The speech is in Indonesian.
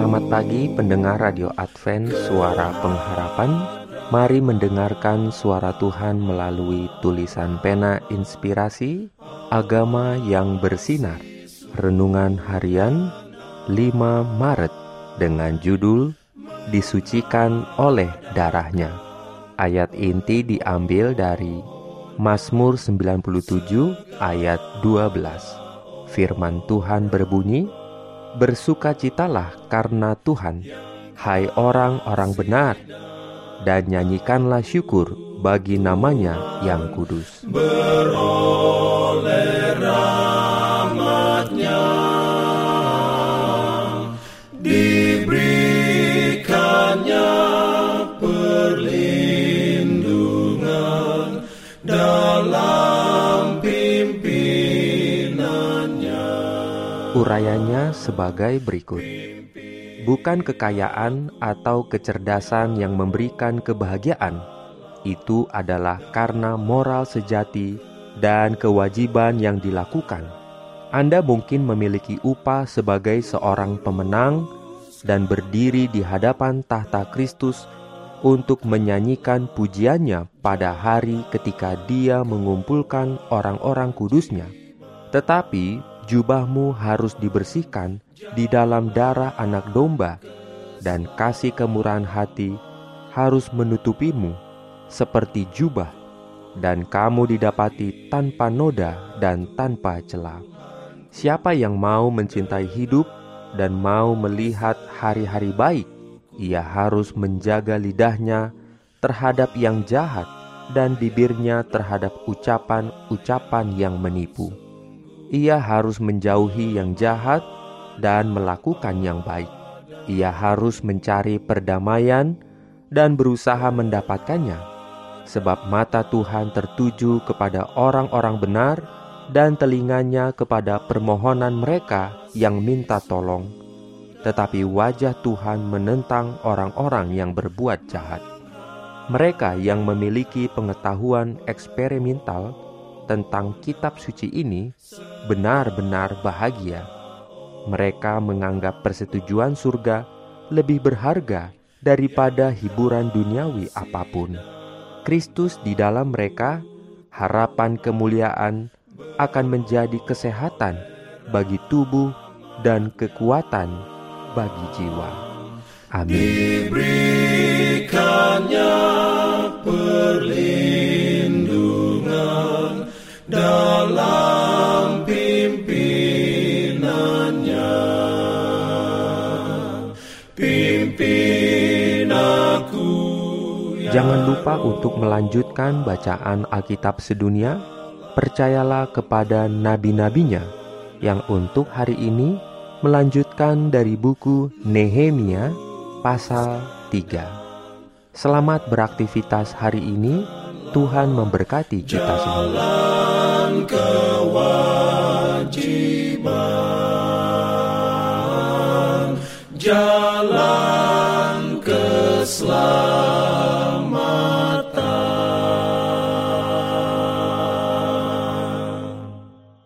Selamat pagi pendengar Radio Advent Suara Pengharapan. Mari mendengarkan suara Tuhan melalui tulisan pena inspirasi Agama yang bersinar. Renungan harian 5 Maret dengan judul Disucikan oleh darahnya. Ayat inti diambil dari Mazmur 97 ayat 12 Firman Tuhan berbunyi Bersukacitalah karena Tuhan Hai orang-orang benar dan nyanyikanlah syukur bagi namanya yang kudus. Diberikannya perlindungan Dalam Urayanya sebagai berikut bukan kekayaan atau kecerdasan yang memberikan kebahagiaan. Itu adalah karena moral sejati dan kewajiban yang dilakukan. Anda mungkin memiliki upah sebagai seorang pemenang dan berdiri di hadapan tahta Kristus untuk menyanyikan pujiannya pada hari ketika Dia mengumpulkan orang-orang kudusnya. Tetapi jubahmu harus dibersihkan di dalam darah anak domba, dan kasih kemurahan hati harus menutupimu seperti jubah, dan kamu didapati tanpa noda dan tanpa celah. Siapa yang mau mencintai hidup dan mau melihat hari-hari baik, ia harus menjaga lidahnya terhadap yang jahat dan bibirnya terhadap ucapan-ucapan yang menipu. Ia harus menjauhi yang jahat dan melakukan yang baik. Ia harus mencari perdamaian dan berusaha mendapatkannya, sebab mata Tuhan tertuju kepada orang-orang benar dan telinganya kepada permohonan mereka yang minta tolong. Tetapi wajah Tuhan menentang orang-orang yang berbuat jahat. Mereka yang memiliki pengetahuan eksperimental tentang kitab suci ini benar-benar bahagia mereka menganggap persetujuan surga lebih berharga daripada hiburan duniawi apa pun. Kristus di dalam mereka, harapan kemuliaan akan menjadi kesehatan bagi tubuh dan kekuatan bagi jiwa. Amin. Dalam pimpinannya. Pimpin aku ya Jangan lupa untuk melanjutkan bacaan Alkitab sedunia. Percayalah kepada nabi-nabinya yang untuk hari ini melanjutkan dari buku Nehemia pasal 3. Selamat beraktivitas hari ini. Tuhan memberkati kita semua kewajiban. Jalan keselamatan.